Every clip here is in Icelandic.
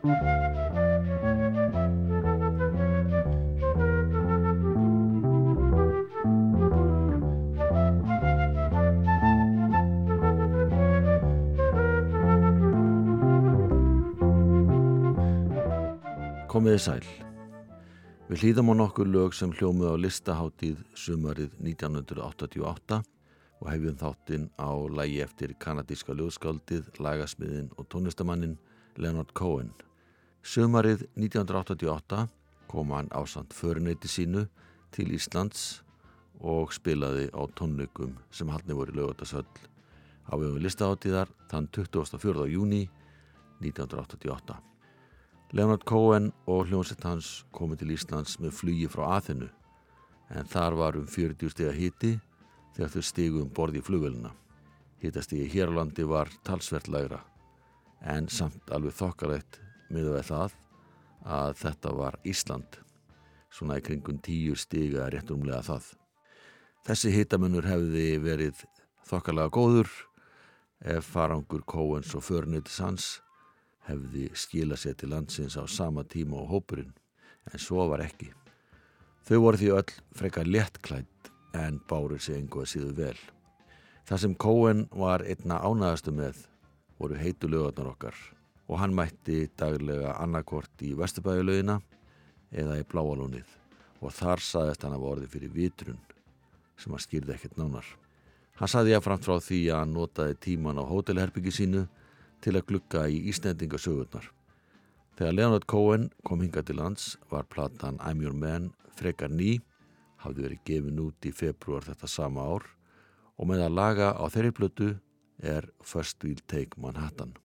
Komiði sæl. Við hlýðum á nokkur lög sem hljómið á listaháttíð sumarið 1988 og hefjum þáttinn á lægi eftir kanadíska lögskáldið, lagasmiðin og tónlistamannin Leonard Cohen. Sumarið 1988 kom hann ásand föruneyti sínu til Íslands og spilaði á tónleikum sem haldni voru lögutarsöll á vegum listaháttíðar þann 24. júni 1988. Leonard Cohen og hljómsett hans komið til Íslands með flugi frá aðinu en þar var um 40 steg að hiti þegar þau stigum borði í flugvelina. Hittastigi hér á landi var talsvert lægra en samt alveg þokkalegt miða við það að þetta var Ísland svona í kringun tíu stiga réttumlega það. Þessi hittamunur hefði verið þokkalega góður ef farangur Cohens og förnöðis hans hefði skila sér til landsins á sama tíma og hópurinn, en svo var ekki. Þau voru því öll frekar léttklætt en bárið sig einhvað síðu vel. Það sem Cohen var einna ánægastu með voru heitu lögarnar okkar og hann mætti daglega annarkort í Vesturbæjulegina eða í Bláalónið og þar saðist hann að vorði fyrir vitrun sem hann skýrði ekkert nánar. Hann saði ég framt frá því að hann notaði tíman á hótelherbyggi sínu til að glukka í Ísnendingasögurnar. Þegar Leonard Cohen kom hinga til lands var platan I'm Your Man frekar ný, hafði verið gefin út í februar þetta sama ár og með að laga á þeirri blötu er First We'll Take Manhattan.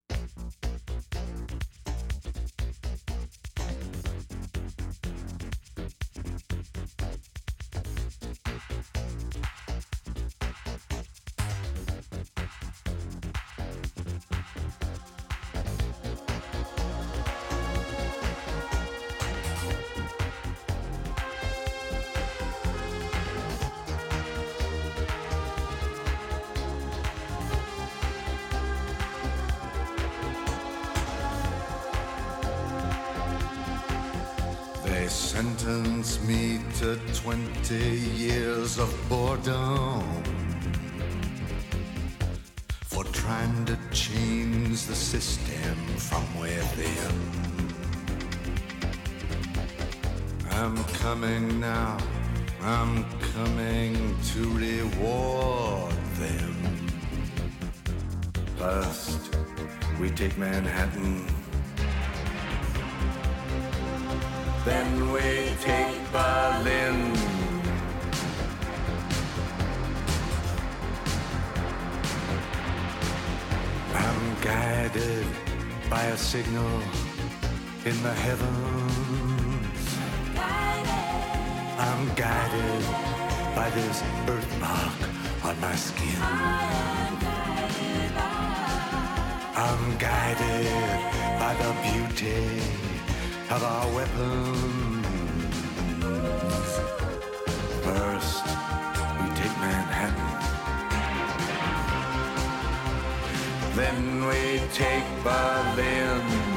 First, we take Manhattan. Then we take Berlin. I'm guided by a signal in the heavens. I'm guided by this birthmark on my skin. I'm guided by the beauty of our weapons. First, we take Manhattan. Then we take Berlin.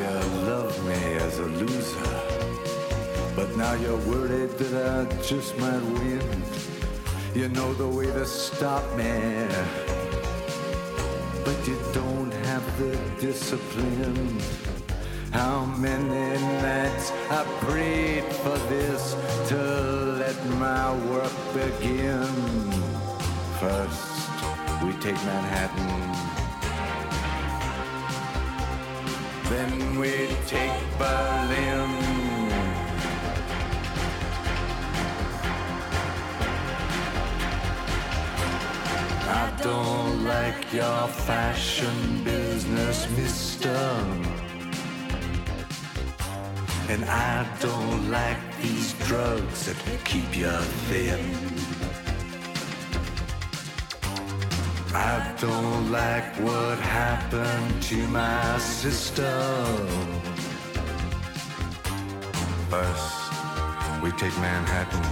You love me as a loser, but now you're worried that I just might win. You know the way to stop me, but you don't have the discipline. How many nights I prayed for this to let my work begin. First, we take Manhattan. Then we take Berlin. I don't like your fashion business, mister. And I don't like these drugs that keep you thin. I don't like what happened to my sister. First, we take Manhattan.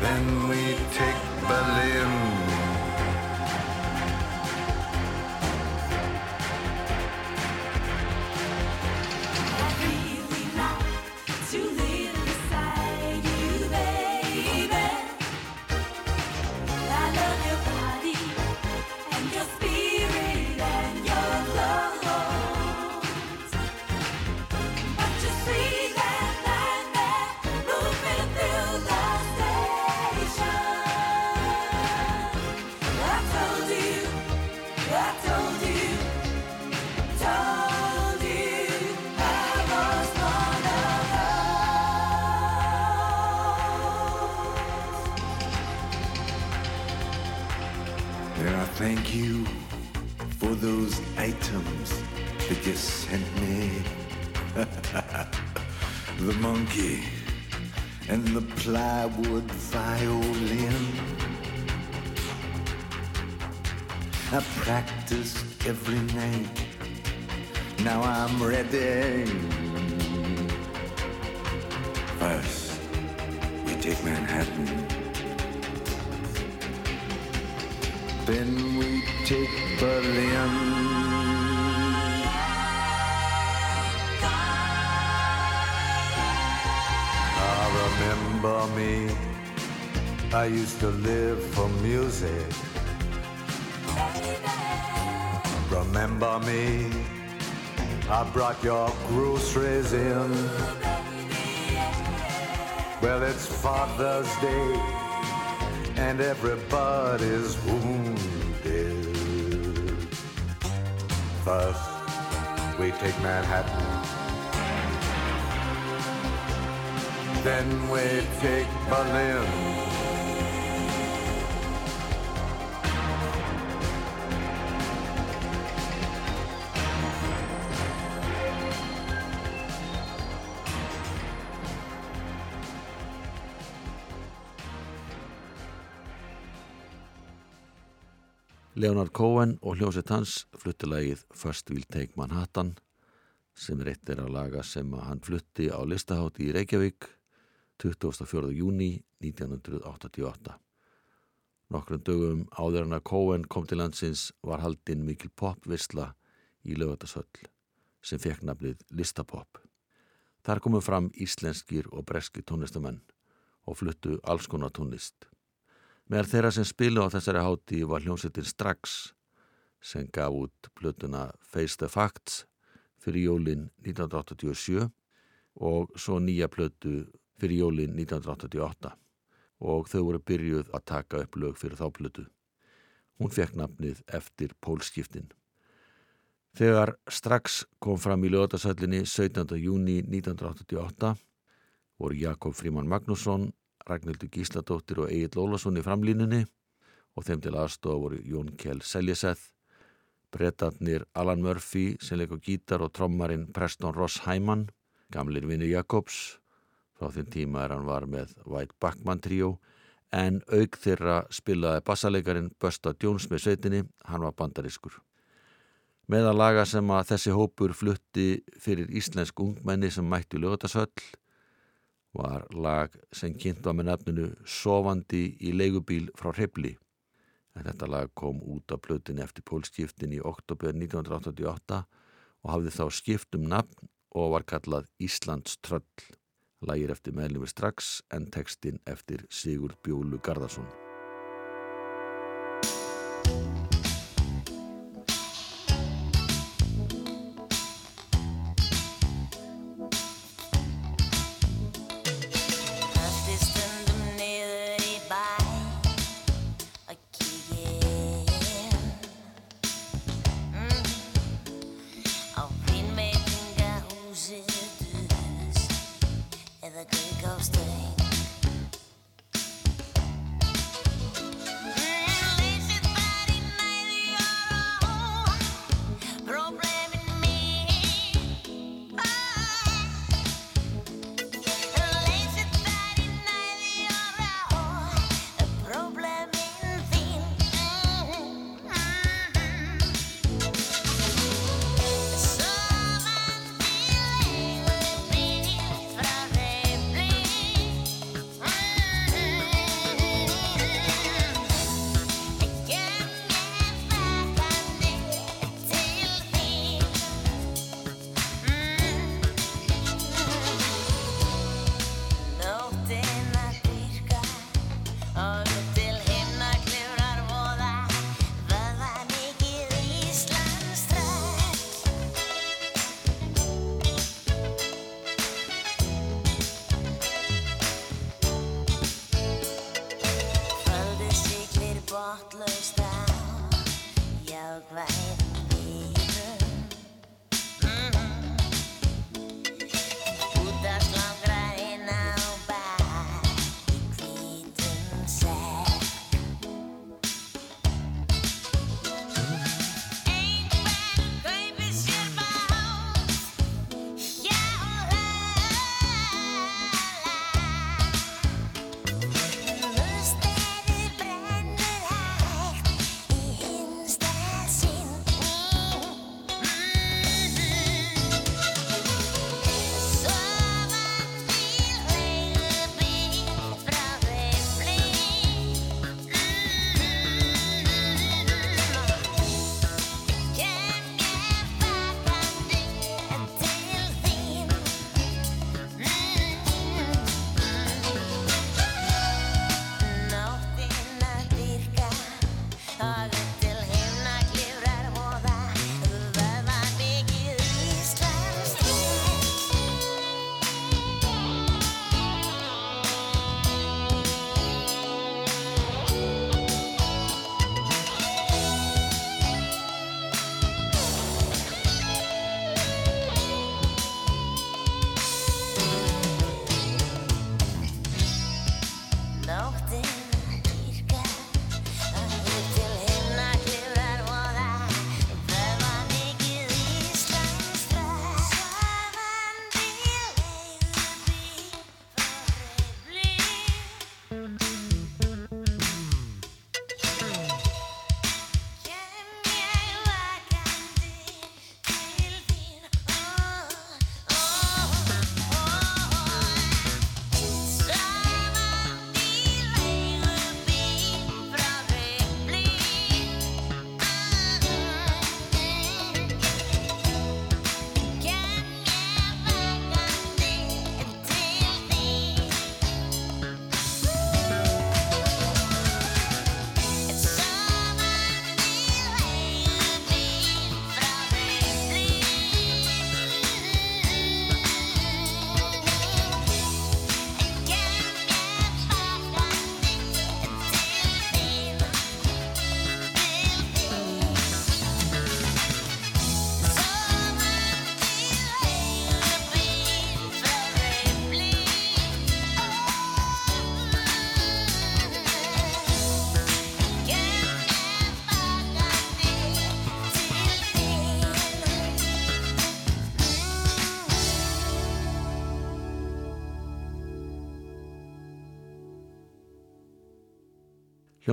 Then we take Berlin. Thank you for those items that you sent me. the monkey and the plywood violin. I practiced every night. Now I'm ready. First, we take Manhattan. Then we take Berlin. Remember me. I used to live for music. Remember me. I brought your groceries in. Well, it's Father's Day, and everybody's wounded. First, we take Manhattan. Then we take Berlin. Leonard Cohen og hljómsveit hans fluttilegið First We'll Take Manhattan sem er eitt er að laga sem að hann flutti á listahátti í Reykjavík 24. júni 1988. Nokkrum dögum áður en að Cohen kom til landsins var haldinn mikil popvisla í lögatarsöll sem fekk nafnið Listapop. Þar komu fram íslenskir og breski tónlistamenn og fluttu alls konar tónlist. Meðal þeirra sem spilu á þessari háti var hljómsveitin Strax sem gaf út plötuna Face the Facts fyrir jólin 1987 og svo nýja plötu fyrir jólin 1988 og þau voru byrjuð að taka upp lög fyrir þá plötu. Hún fekk nafnið eftir pólskiptin. Þegar Strax kom fram í lögatarsöllinni 17. júni 1988 voru Jakob Fríman Magnússon Ragnhildur Gísladóttir og Egil Lólasson í framlínunni og þeim til aðstofa voru Jón Kjell Seljeseth, brettarnir Alan Murphy sem leikur gítar og trommarinn Preston Ross Hyman, gamlir vinni Jakobs, frá þeim tíma er hann var með White Backman trio, en auk þeirra spilaði bassalegarin Busta Jones með sveitinni, hann var bandariskur. Meðal laga sem að þessi hópur flutti fyrir íslensk ungmenni sem mættu lögatarsöll var lag sem kynnt var með nafninu Sofandi í leigubíl frá Hribli. En þetta lag kom út af plötin eftir pólskiptin í oktober 1988 og hafði þá skipt um nafn og var kallað Íslands tröll. Lagir eftir meðlumir strax en textin eftir Sigur Bjólu Garðarsson.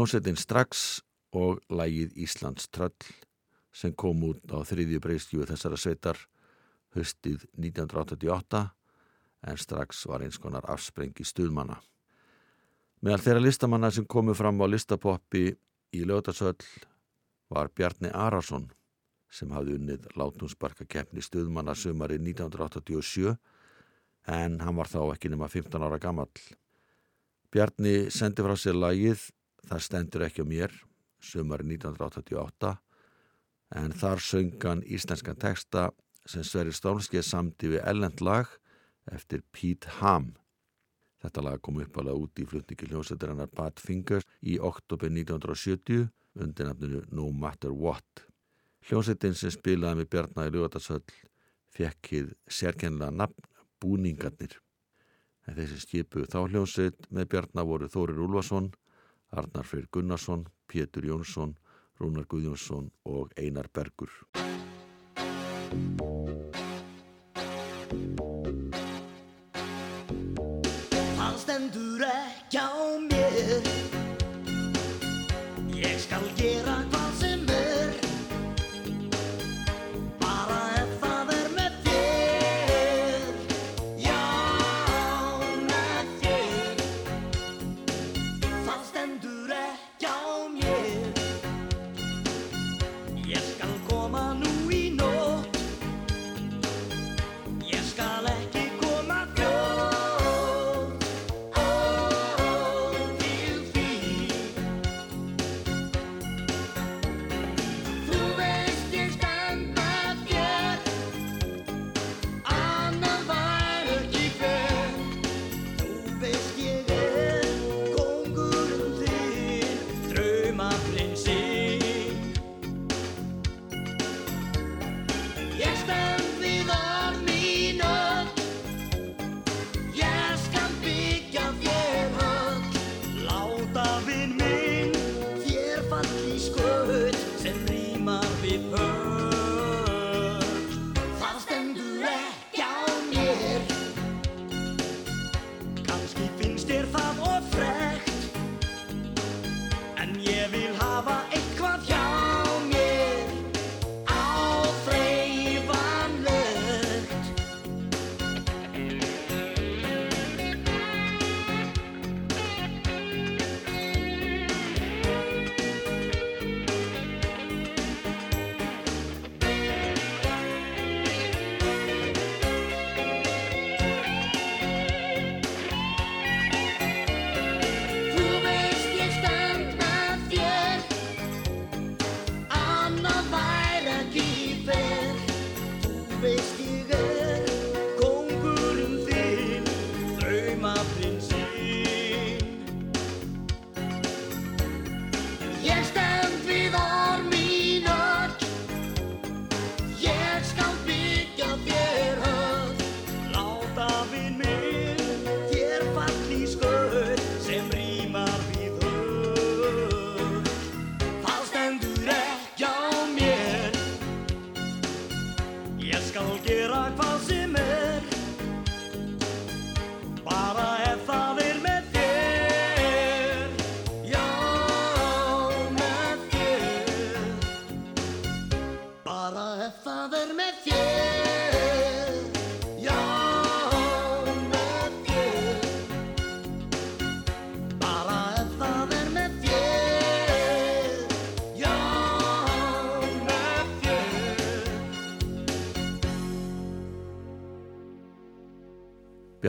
Hljómsveitin strax og lægið Íslands tröll sem kom út á þriðju breystjúi þessara sveitar höstið 1988 en strax var eins konar afsprengi stuðmanna. Meðal þeirra listamanna sem komu fram á listapoppi í lögdagsöll var Bjarni Arason sem hafði unnið látúnsbarka keppni stuðmanna sumari 1987 en hann var þá ekki nema 15 ára gamall. Bjarni sendi frá sér lagið Það stendur ekki á mér sumari 1988 en þar söngan íslenskan texta sem Sverri Stálskið samti við ellend lag eftir Pete Ham. Þetta lag kom uppalega út í flutningi hljómsveitarinnar Bad Fingers í oktober 1970 undir nafninu No Matter What. Hljómsveitin sem spilaði með Bjarnar í Ljóðarsöll fekk hið sérkennilega nafn Búningarnir. En þessi skipuð þá hljómsveit með Bjarnar voru Þórir Úlfarsson, Arnar Freyr Gunnarsson, Pétur Jónsson, Rúnar Guðjónsson og Einar Bergur.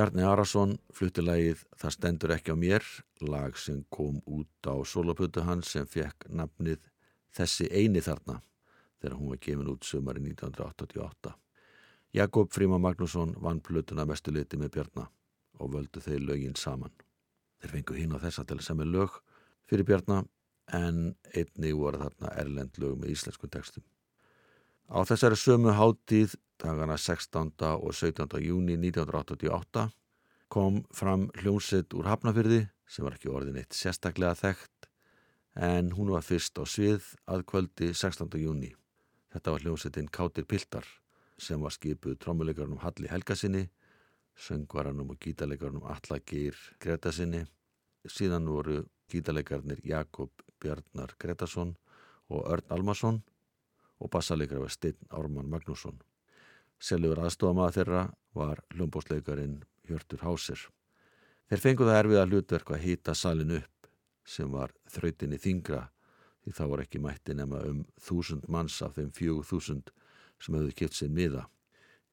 Bjarni Arason flutti lagið Það stendur ekki á mér, lag sem kom út á soloputu hans sem fekk nafnið Þessi eini þarna þegar hún var gefin út sumari 1988. Jakob Fríma Magnússon vann plötuna mestu liti með Bjarna og völdu þeir lögin saman. Þeir fengu hinn á þessa til að semja lög fyrir Bjarna en einnig voru þarna erlend lög með íslenskum textum. Á þessari sömu hátíð dagana 16. og 17. júni 1988 kom fram hljómsett úr Hafnafyrði sem var ekki orðin eitt sérstaklega þekkt en hún var fyrst á svið að kvöldi 16. júni. Þetta var hljómsettin Kátir Piltar sem var skipuð trommuleikarnum Halli Helgasinni, söngvaranum og gítarleikarnum Alla Geir Gretasinni. Síðan voru gítarleikarnir Jakob Bjarnar Gretarsson og Örn Almarsson og bassaleikar var Steinn Ármann Magnússon. Selur aðstofamaða þeirra var hljómbósleikarin Hjörtur Hásir. Þeir fengu það erfið að hlutverk að hýta salin upp sem var þrautinni þingra því þá var ekki mætti nema um þúsund manns af þeim fjögur þúsund sem hefðu kipt sér miða.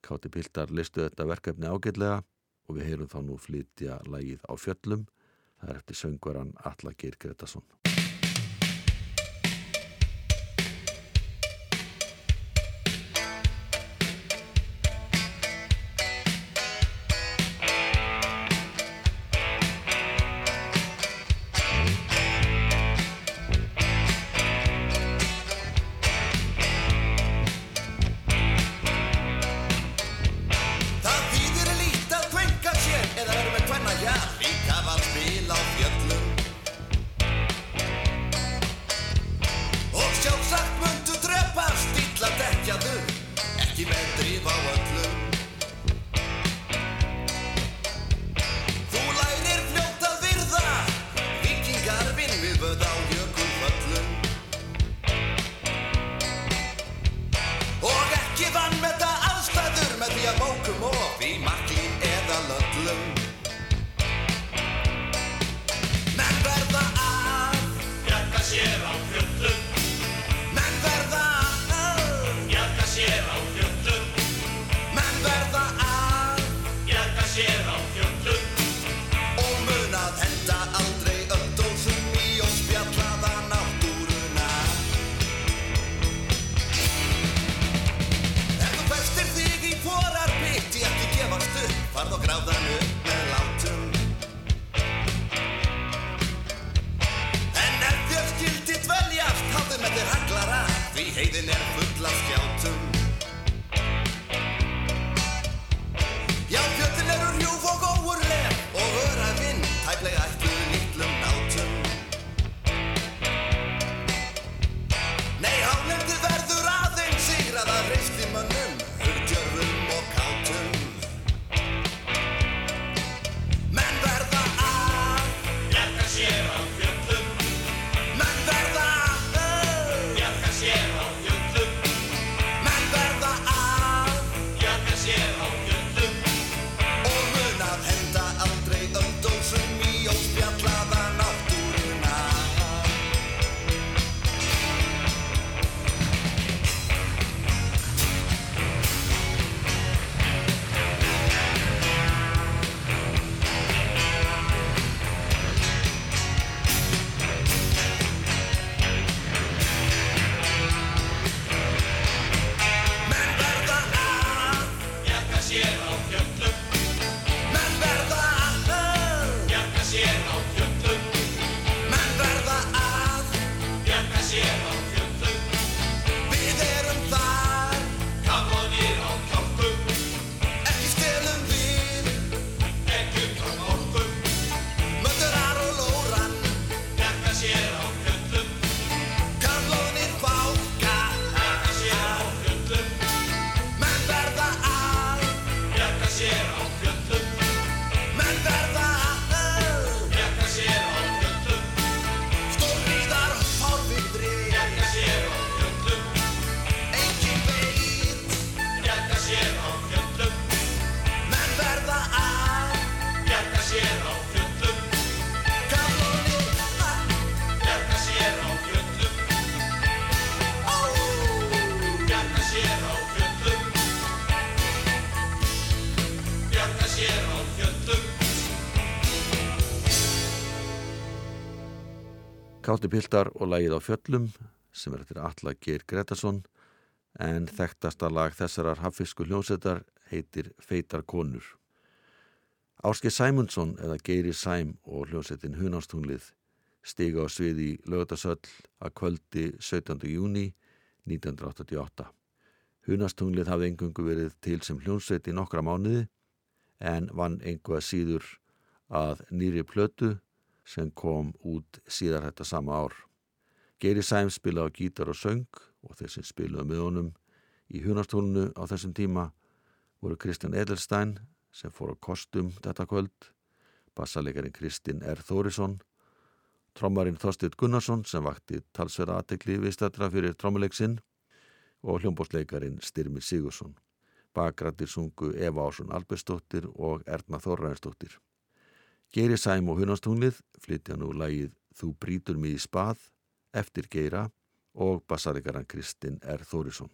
Káti Piltar listu þetta verkefni ágætlega og við heyrum þá nú flytja lægið á fjöllum. Það er eftir söngvaran Alla Geir Gretarsson. Kátti Piltar og lagið á fjöllum sem er eftir Alla Geir Gretarsson en þekktasta lag þessarar hafisku hljómsveitar heitir Feitar konur. Áski Sæmundsson eða Geiri Sæm og hljómsveitin Hunástunglið stiga á sviði í lögatarsöll að kvöldi 17. júni 1988. Hunastunglið hafði engungu verið til sem hljómsveit í nokkra mánuði en vann engu að síður að nýri plötu sem kom út síðar þetta sama ár. Geri Sæms spilaði á gítar og söng og þeir sem spilaði með honum í hunartónunu á þessum tíma voru Kristján Edelstein sem fór á kostum þetta kvöld, bassalegarin Kristinn R. Þórisson, trommarinn Þorsteit Gunnarsson sem vakti talsverða aðtekli viðstættra fyrir trommuleiksinn og hljómbósleikarin Styrmi Sigursson. Bakgrættir sungu Eva Ásson Albersdóttir og Erna Þorrænsdóttir. Geiri Sæm og Hunastúnlið flytja nú lægið Þú brítur mig í spað eftir Geira og bassarikaran Kristinn R. Þórisson.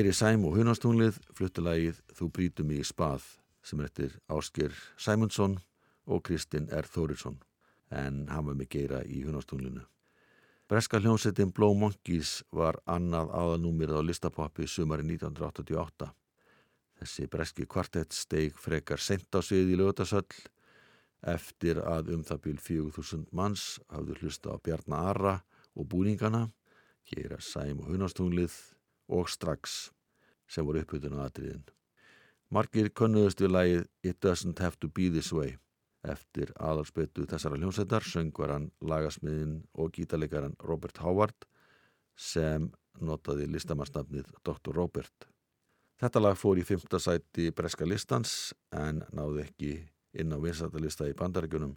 Geiri Sæm og Hunarstúnlið fluttalagið Þú brítum í spað sem er eftir Ásker Sæmundsson og Kristinn R. Þórisson en hann var með Geira í Hunarstúnlinu. Breska hljómsettin Blow Monkeys var annað aðalnúmir á listapoppi sumari 1988. Þessi breski kvartett steig frekar sent á svið í lögutasöll eftir að um það bíl 4000 manns hafðu hlusta á Bjarnar Arra og búningana Geira Sæm og Hunarstúnlið og strax sem voru uppbytun á atriðin. Margir könnuðust við lagið It Doesn't Have to Be This Way eftir aðalspötu þessara hljómsveitar söngvaran, lagasmiðin og gítarleikaran Robert Howard sem notaði listamannsnafnið Dr. Robert. Þetta lag fór í fymta sæti breska listans en náði ekki inn á vinsættalista í bandaríkunum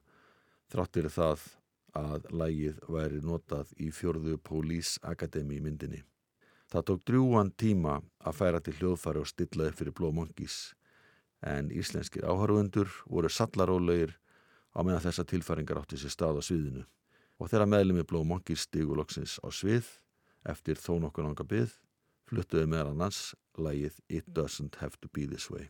þráttir það að lagið væri notað í fjörðu Police Academy myndinni. Það tók drjúan tíma að færa til hljóðfæri og stilla upp fyrir Monkeys en íslenskir áhörfundur voru sallarólegir á meðan þessa tilfæringar átti sér stað á sviðinu og þeirra meðlumi Blue Monkeys stíguloksins á svið eftir þó nokkur langa byð fluttuðu meðal annars lagið It Doesn't Have to Be This Way.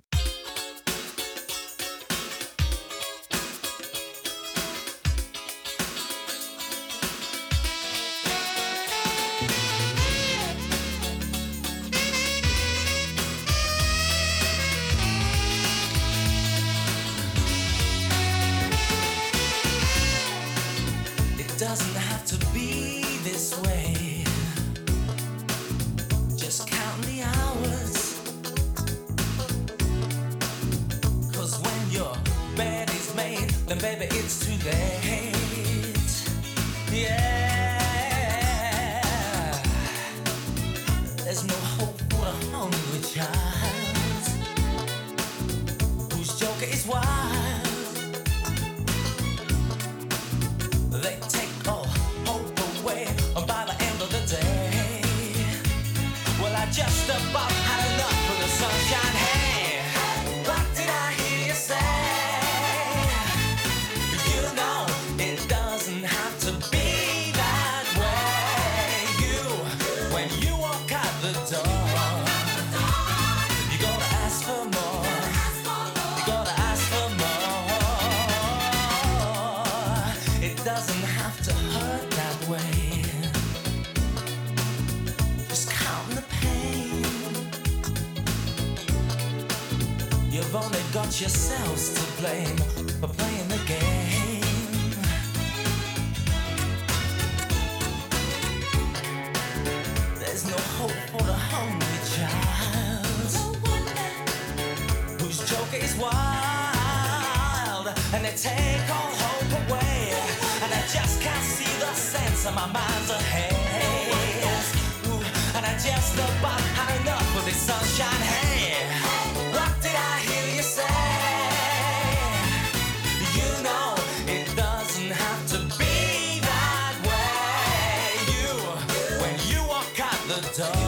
dark.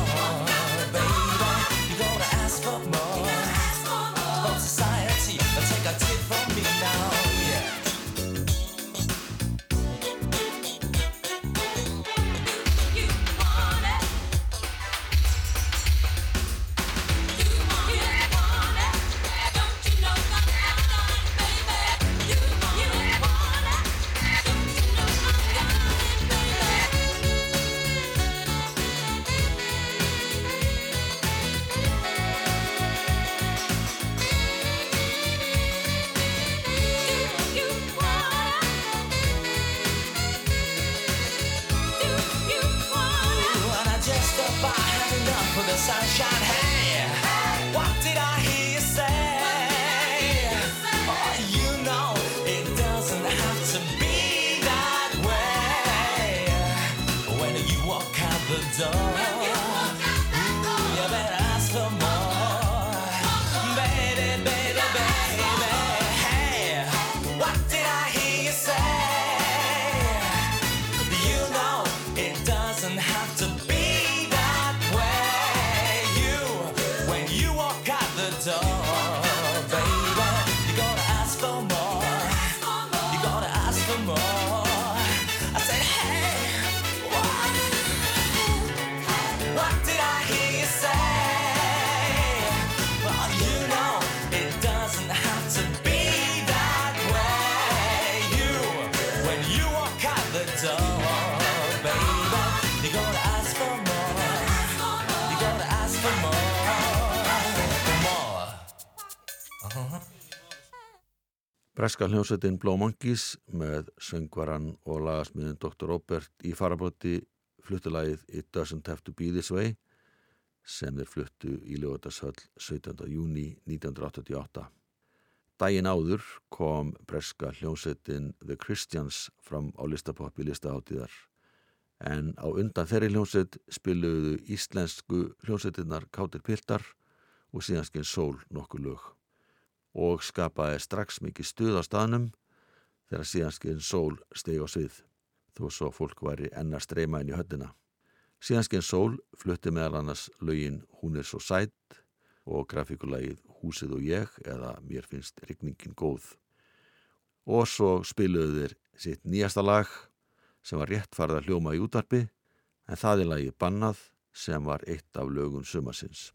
Breska hljómsveitin Monkeys með söngvaran og lagasmiðin Dr. Robert í farabóti fluttilagið It Doesn't Have to Be This Way sem þeir fluttu í lögutarsöll 17. júni 1988. Dægin áður kom breska hljómsveitin The Christians fram á listapoppi listaháttíðar en á undan þeirri hljómsveit spiluðu íslensku hljómsveitinnar Kátir Piltar og síðanskinn Sól nokkuð lög og skapaði strax mikið stuð á staðnum þegar síðanskinn Sól steg á svið þó svo fólk væri enn að streyma inn í höllina. Síðanskinn Sól flutti meðal annars lögin Hún er svo sætt og grafíkulægið Húsið og ég eða Mér finnst rigningin góð. Og svo spiluðu þeir sitt nýjasta lag sem var rétt farið að hljóma í útarpi en það er lagið Bannað sem var eitt af lögun sumasins.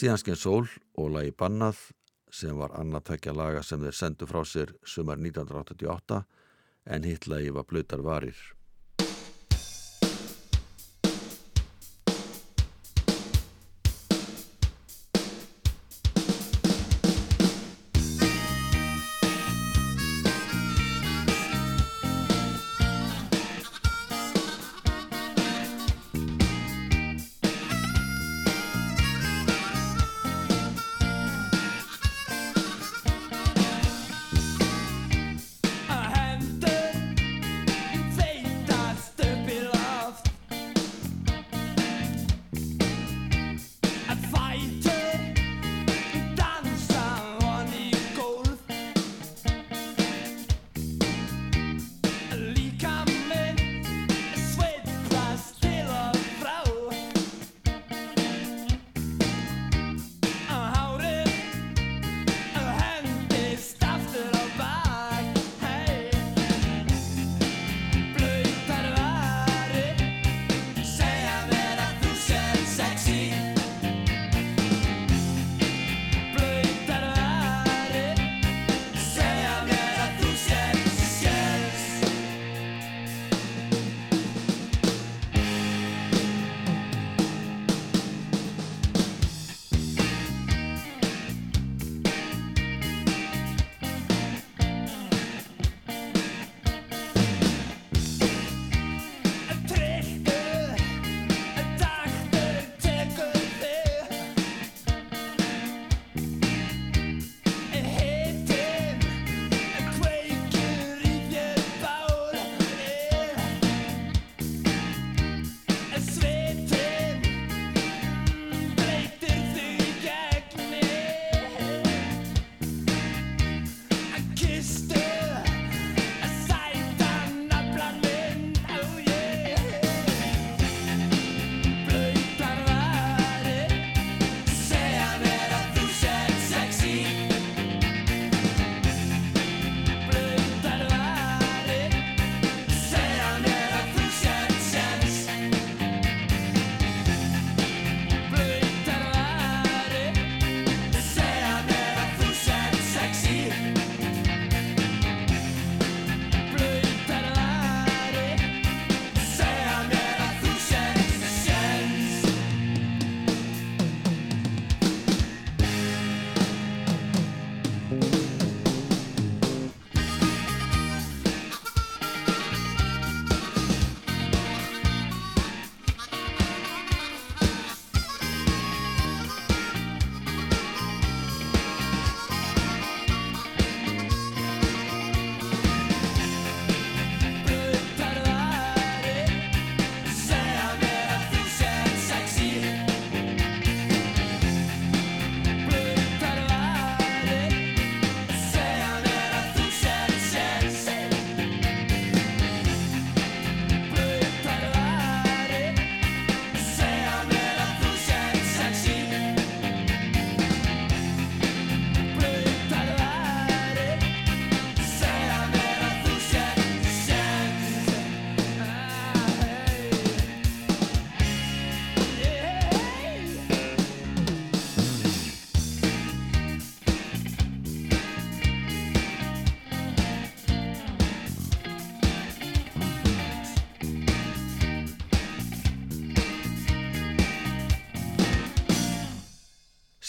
Síðanskinn Sól og lagi Bannað sem var annað tvekja laga sem þeir sendu frá sér sumar 1988 en hitt lagi var Blautar varir.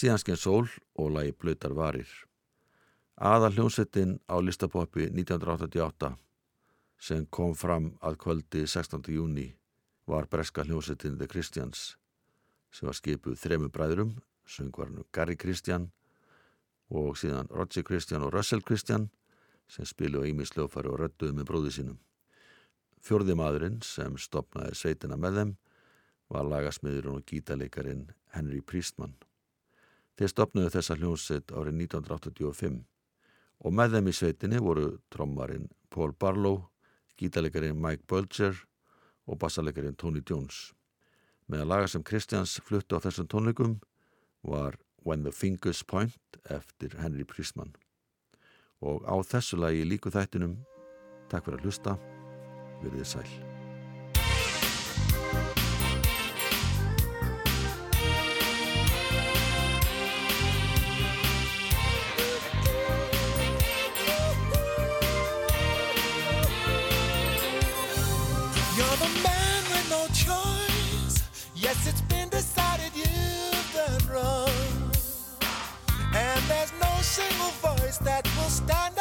síðansken sól og lagi blöytar varir. Aða hljómsettin á listapoppi 1988 sem kom fram að kvöldi 16. júni var breska hljómsettin The Christians sem var skipuð þremu bræðurum, söngvarnum Gary Christian og síðan Roger Christian og Russell Christian sem spilu á Ímis lögfari og röttuðu með bróði sínum. Fjörði maðurinn sem stopnaði sveitina með þeim var lagasmiðurinn og gítaleikarin Henry Priestmann. Þeir stopnuðu þessa hljómsveit árið 1985 og með þeim í sveitinni voru trommarinn Paul Barlow, gítalegarinn Mike Bulger og bassalegarinn Tony Jones. Meðan lagar sem Kristjáns fluttu á þessum tónleikum var When the Fingers Point eftir Henry Prisman. Og á þessu lagi líku þættinum, takk fyrir að hlusta, verðið sæl. voice that will stand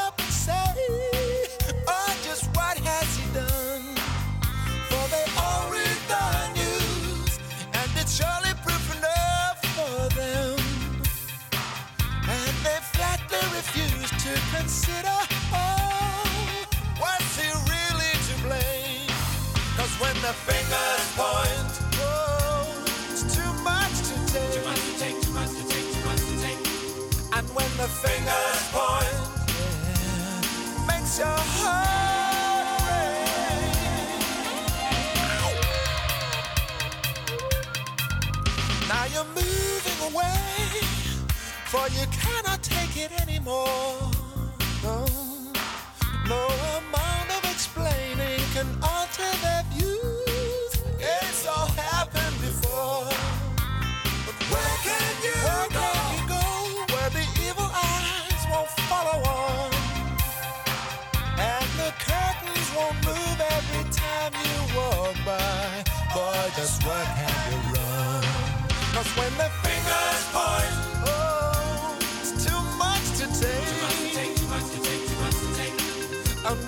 for you cannot take it anymore.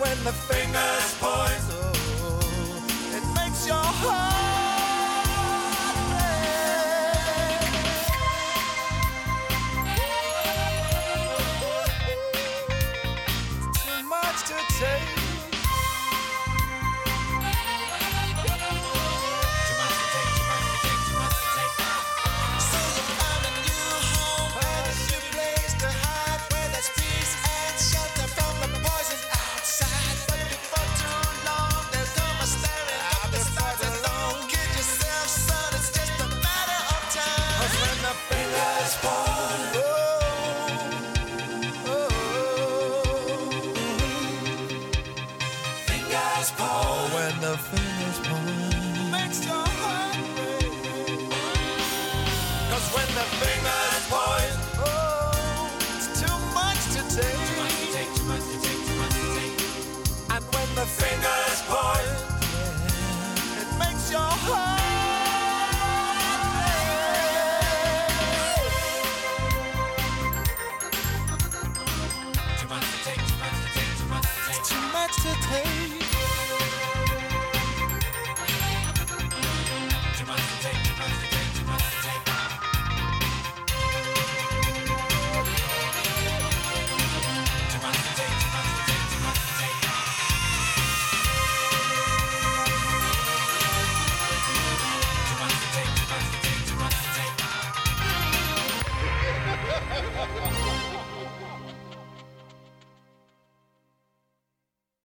when the fingers point.